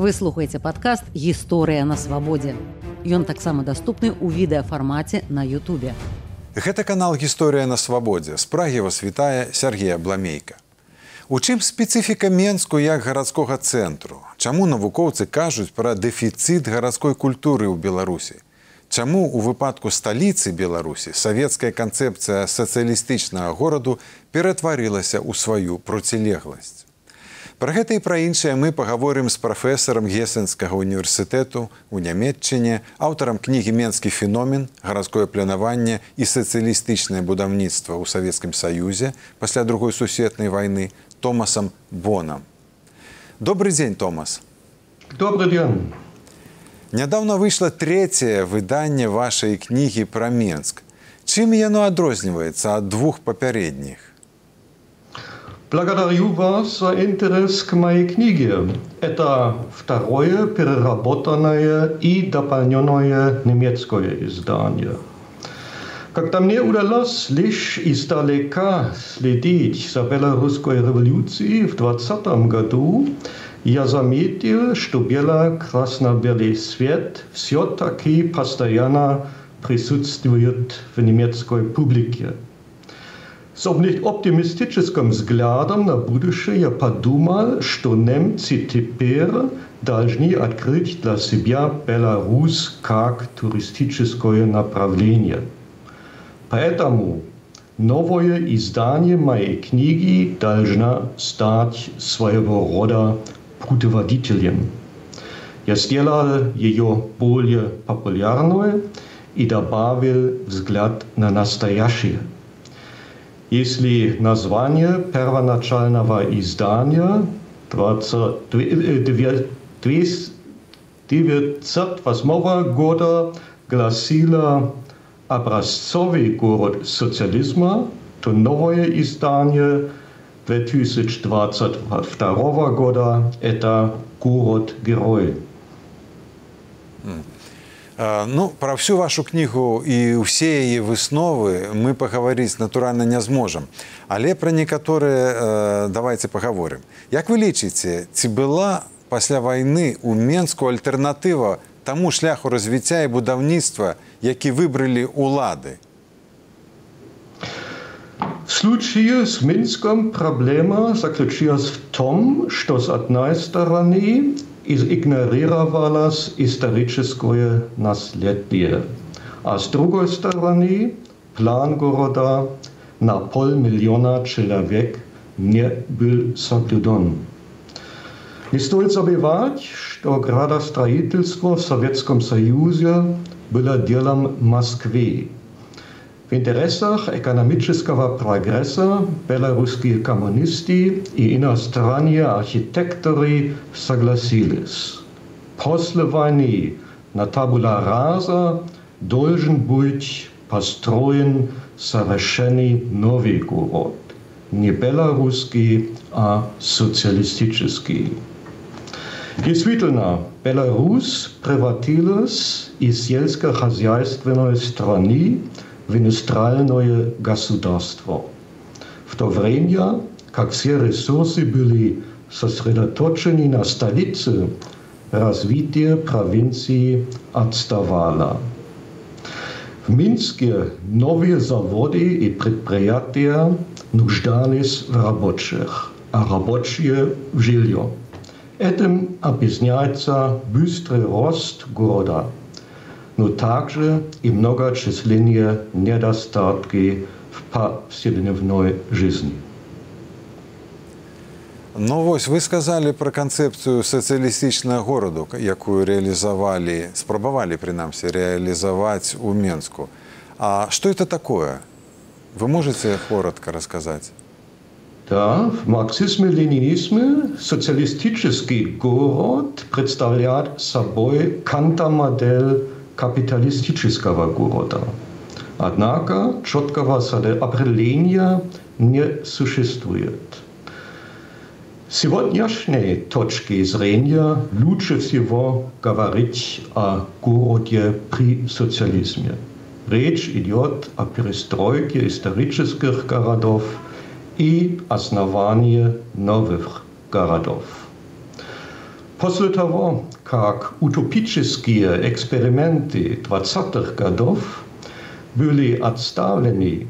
Вы слухаеце падкаст гісторыя на свабодзе. Ён таксама даступны ў відэафармаце на Ютубе. Гэта канал гісторыя на свабодзе. З прагі вас вітае Сергея Бламейка. У чым спецыфіка Менску як гарадскога цэнтру? Чаму навукоўцы кажуць пра дэфіцыт гарадской культуры ў Беларусі? Чаму у выпадку сталіцы Беларусі савецкая канцэпцыя сацыялістычнага гораду ператварылася ў сваю процілегласць? Пра гэта і пра іншае мы пагаворым з прафесарам гесенскага універсітэту у нямметчыне, аўтарам кнігі менскі феномен, гарадское планаванне і сацыялістычнае будаўніцтва ў Савецкім Саюзе пасля другой сусветнай вайны Томасам Бонам. Добрый дзень, Томас. Добрый дзень. Нядаўна выйшла трэцяе выданне вашай кнігі пра Менск. Чым яно адрозніваецца ад двух папярэдніх? Благодарю вас за интерес к моей книге. Это второе переработанное и дополненное немецкое издание. Когда мне удалось лишь издалека следить за белорусской революцией в 20 году, я заметил, что бело-красно-белый свет все-таки постоянно присутствует в немецкой публике. С оптимистическим взглядом на будущее я подумал, что немцы теперь должны открыть для себя Беларусь как туристическое направление. Поэтому новое издание моей книги должно стать своего рода путеводителем. Я сделал ее более популярной и добавил взгляд на настоящее – если название первоначального издания 1908 года гласило «Образцовый город социализма», то новое издание 2022 года – это «Город-герой». Ну пра всю вашу кнігу і ўсе яе высновы мы пагаварыць натуральна не зможам. Але пра некаторыя давайте паговорым. Як вы лічыце, ці была пасля вайны ў Менску альтэрнатыва таму шляху развіцця і будаўніцтва, які выбралі улады? В случае с Минском проблема заключилась в том, что с одной стороны игнорировалось историческое наследие. А с другой стороны, план города на полмиллиона человек не был соблюден. Не стоит забывать, что градостроительство в Советском Союзе было делом Москвы, В интересах экономического прогресса белорусские коммунисты и иностранные архитекторы согласились. После войны на табула раза должен быть построен совершенный новый город. Не белорусский, а социалистический. Действительно, Беларусь превратилась из сельскохозяйственной страны в индустриальное государство. В то время, как все ресурсы были сосредоточены на столице, развитие провинции отставало. В Минске новые заводы и предприятия нуждались в рабочих, а рабочие в жилье. Этим объясняется быстрый рост города – но также и многочисленные недостатки в повседневной жизни. Ну вось вы сказалі пра канцэпцыю сацыялістычнага гораду, якую рэалізавалі, спрабавалі прынамсі рэалізаваць у Менску. А што это такое? Вы можете коротко рассказать? Да, в марксизме-ленинизме социалистический город представляет собой кантамодель капиталистического города. Однако четкого определения не существует. Сегодняшней точки зрения лучше всего говорить о городе при социализме. Речь идет о перестройке исторических городов и основании новых городов. После того, как утопические эксперименты 20-х годов были отставлены,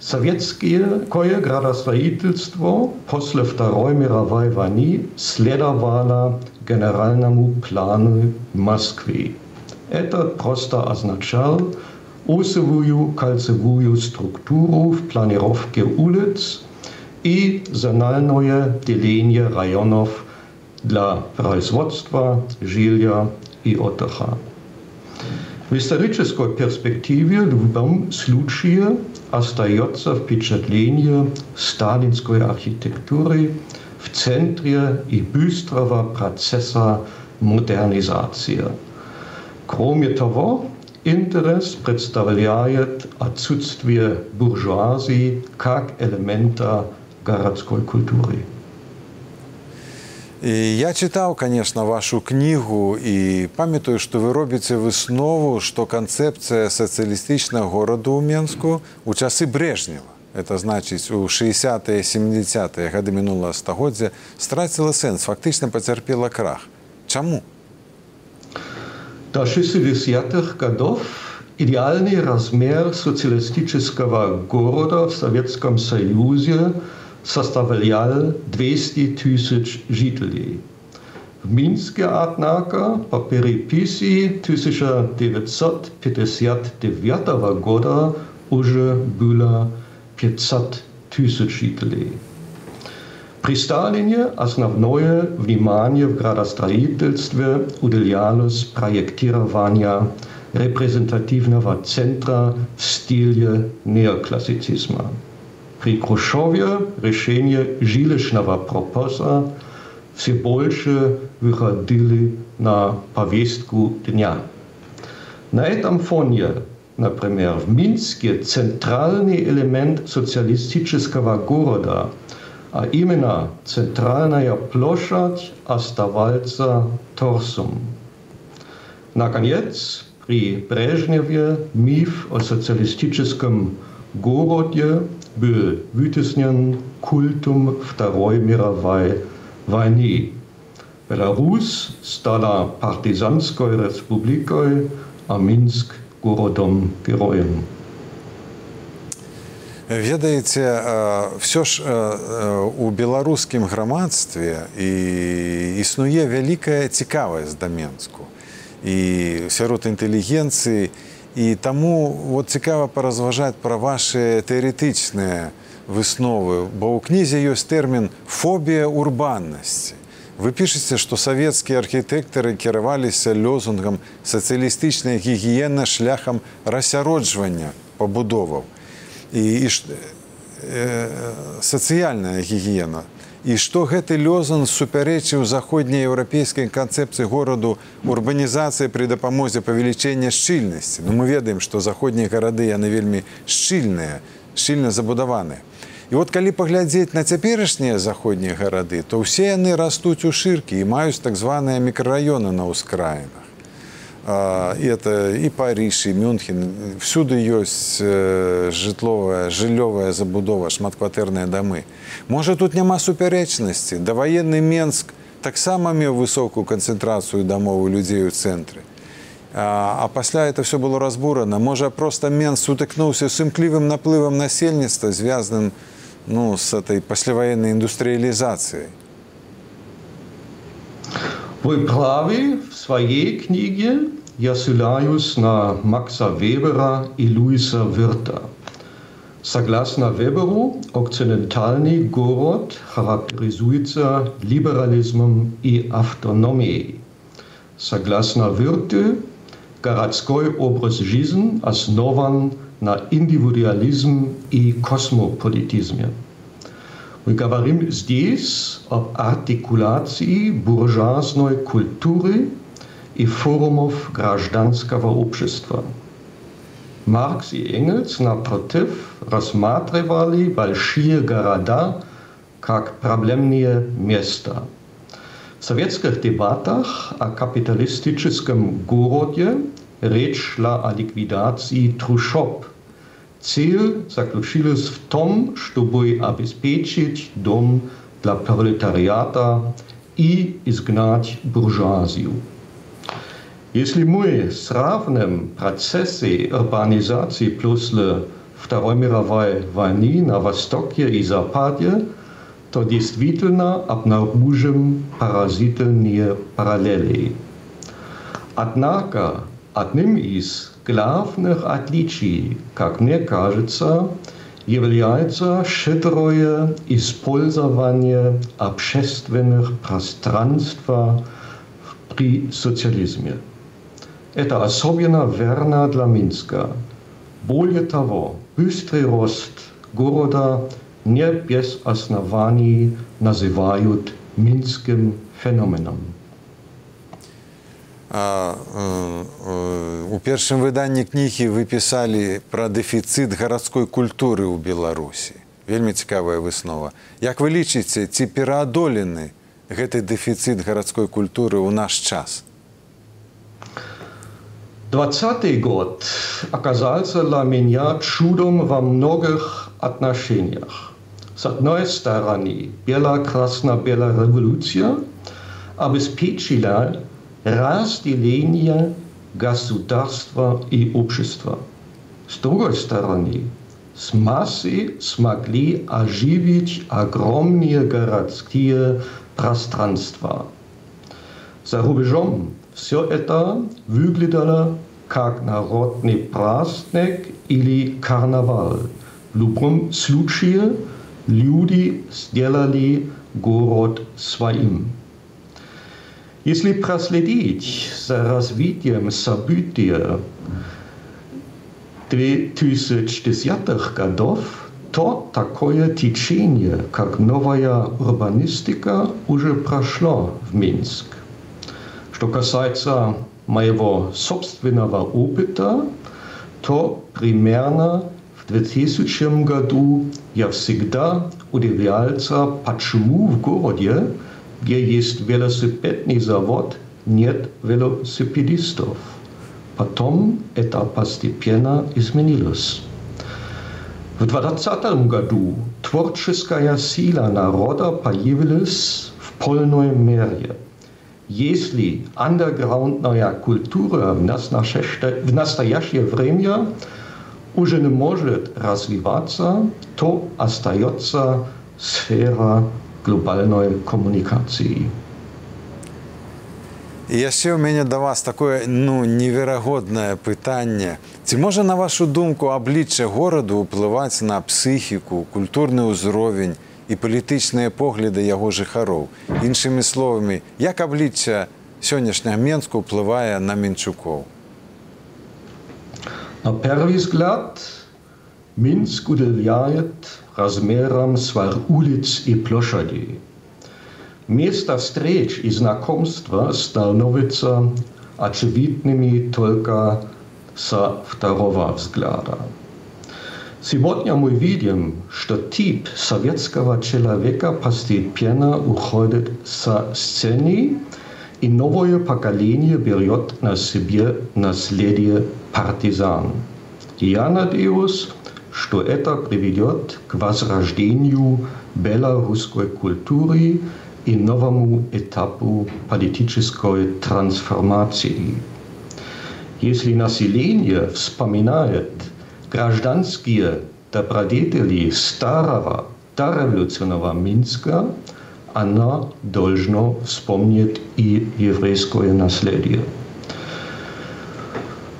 советское градостроительство после Второй мировой войны следовало генеральному плану Москвы. Это просто означало осевую кольцевую структуру в планировке улиц и зональное деление районов – для производства, жилья и отдыха. В исторической перспективе в любом случае остается впечатление сталинской архитектуры в центре и быстрого процесса модернизации. Кроме того, интерес представляет отсутствие буржуазии как элемента городской культуры. І я чытаў конечно вашу кнігу і памятаю што вы робіце выснову што канцэпцыя сацыялістычнага гораду ў менску у часы брежнева это значыць у 60 70 гады мінулага стагоддзя страціла сэнс фактычна пацярпела крах чаму до 60-х годов идеальный размер социалистического города в Советском Союзе – составлял 200 тысяч жителей. В Минске, однако, по переписи 1959 года уже было 500 тысяч жителей. При Сталине основное внимание в градостроительстве уделялось проектированию репрезентативного центра в стиле неоклассицизма. При Хрущеве решение жилищного вопроса все больше выходили на повестку дня. На этом фоне, например, в Минске центральный элемент социалистического города, а именно центральная площадь оставался торсом. Наконец, при Брежневе миф о социалистическом городе byl vytisněn kultum Vtaroj mirovej vojny. Belarus stala partizanskoj republikoj a Мінск городом героем. ведаеце э, все ж э, э, у беларускім грамадстве і існуе вялікая цікавасць да менску і сярод інтэлігенцыі і таму вот цікава паразважаць пра ваши тэарэтычныя высновы бо ў кнізе ёсць тэрмін фобія урбаннасці вы пішаце што савецкія архітэктары кіраваліся лёзунгам сацыялістычнай гігіены шляхам рассяроджвання пабудоваў і, і э, сацыяльная гігіена і што гэты лёзан супярэчыў заходнееўрапейскай канцэпцыі гораду урбанізацыі пры дапамозе павелічэння шчыльнасці? Ну мы ведаем што заходнія гарады яны вельмі шчыльныя шчыльна забудаваныя і вот калі паглядзець на цяперашнія заходнія гарады то ўсе яны растуць у шыркі і маюць так званыя мікрараёны на ўскраінах это і Париж, і Мюнхен. Всюды ёсць жытловая, жыллёвая забудова, шматкватэрныя дамы. Можа, тут няма супярэчнасці. Даваенны Менск таксама меў высокую канцэнтрацыю дамоў людзей у цэнтры. А, а пасля это все было разбурана. Можа, проста Менс сутыкнуўся з імклівым наплывам насельніцтва, звязаным ну, з этой пасляваеннай індустрыялізацыяй. Вы правы в своей книге я ссылаюсь на Макса Вебера и Луиса Вирта. Согласно Веберу, окцидентальный город характеризуется либерализмом и автономией. Согласно Вирте, городской образ жизни основан на индивидуализм и космополитизме. Мы говорим здесь об артикуляции буржуазной культуры и форумов гражданского общества. Маркс и Энгельс, напротив, рассматривали большие города как проблемные места. В советских дебатах о капиталистическом городе речь шла о ликвидации трущоб – Цель заключилась в том, чтобы обеспечить дом для пролетариата и изгнать буржуазию. Если мы сравним процессы урбанизации после Второй мировой войны на Востоке и Западе, то действительно обнаружим поразительные параллели. Однако одним из главных отличий, как мне кажется, является щедрое использование общественных пространств при социализме. Это особенно верно для Минска. Более того, быстрый рост города не без оснований называют минским феноменом. А, у першым выданні кнігі вы пісалі пра дэфіцыт гарадской культуры ў Беларусі. Вельмі цікавая выснова. Як вы лічыце, ці пераадолены гэты дэфіцыт гарадской культуры ў наш час? Двадцатый год оказался для меня чудом во многих отношениях. С одной стороны, бело-красно-белая революция обеспечила разделение государства и общества. С другой стороны, с массы смогли оживить огромные городские пространства. За рубежом все это выглядело как народный праздник или карнавал. В любом случае люди сделали город своим. Если проследить за развитием событий 2010-х годов, то такое течение, как новая урбанистика, уже прошло в Минск. Что касается моего собственного опыта, то примерно в 2000 году я всегда удивлялся, почему в городе где есть велосипедный завод, нет велосипедистов. Потом это постепенно изменилось. В 2020 году творческая сила народа появилась в полной мере. Если андеграундная культура в настоящее время уже не может развиваться, то остается сфера глобальной коммуникации. І яшчэ ў мяне да вас такое ну неверагоднае пытанне. Ці можа на вашу думку аблічча гораду ўплываць на псіхіку, культурны ўзровень і палітычныя погляды яго жыхароў. Іншымі словамі, як аблічча сённяшняга Менску ўплывае на менчукоў? На первый взгляд Минск удивляет размером свар улиц и площадей. Место встреч и знакомства становятся очевидными только со второго взгляда. Сегодня мы видим, что тип советского человека постепенно уходит со сцены, и новое поколение берет на себе наследие партизан. Я надеюсь, что это приведет к возрождению белорусской культуры и новому этапу политической трансформации. Если население вспоминает гражданские добродетели старого дореволюционного Минска, оно должно вспомнить и еврейское наследие.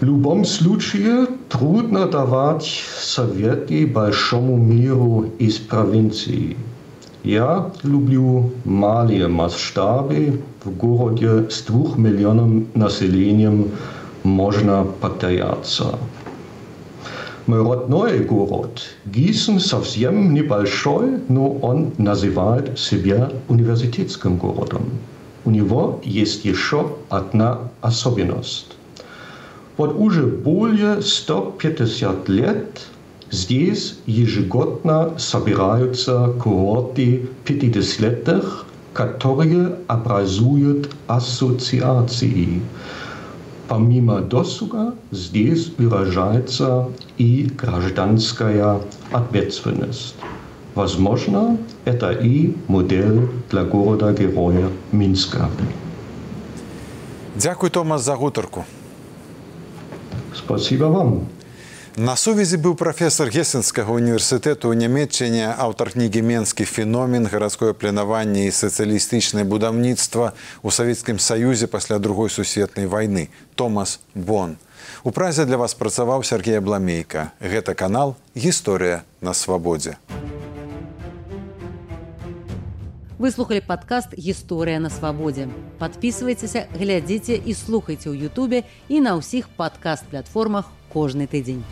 В любом случае трудно давать советы большому миру из провинции. Я люблю малые масштабы. В городе с двух миллионом населением можно потеряться. Мой родной город Гисен совсем небольшой, но он называет себя университетским городом. У него есть еще одна особенность. Вот уже более 150 лет здесь ежегодно собираются курорты 50-летних, которые образуют ассоциации. Помимо досуга здесь выражается и гражданская ответственность. Возможно, это и модель для города-героя Минска. Дякую, Томас, за гутарку. Спасибо вам. На сувязі быў прафесор гесенскага універсітэту ў нямметчане аўтар кнігі менскі феномен гарадское пленаванне і сацыялістычнае будаўніцтва ў савецкім саюзе пасля другой сусветнай вайны томас бон у празе для вас працаваў сергея бламейка гэта канал гісторыя на свабодзе выслухали подкаст гісторыя на свабодзе подписывайтеся глядзіце і слухайце ў Ютубе і на ўсіх падкаст платформах кожны тыдзень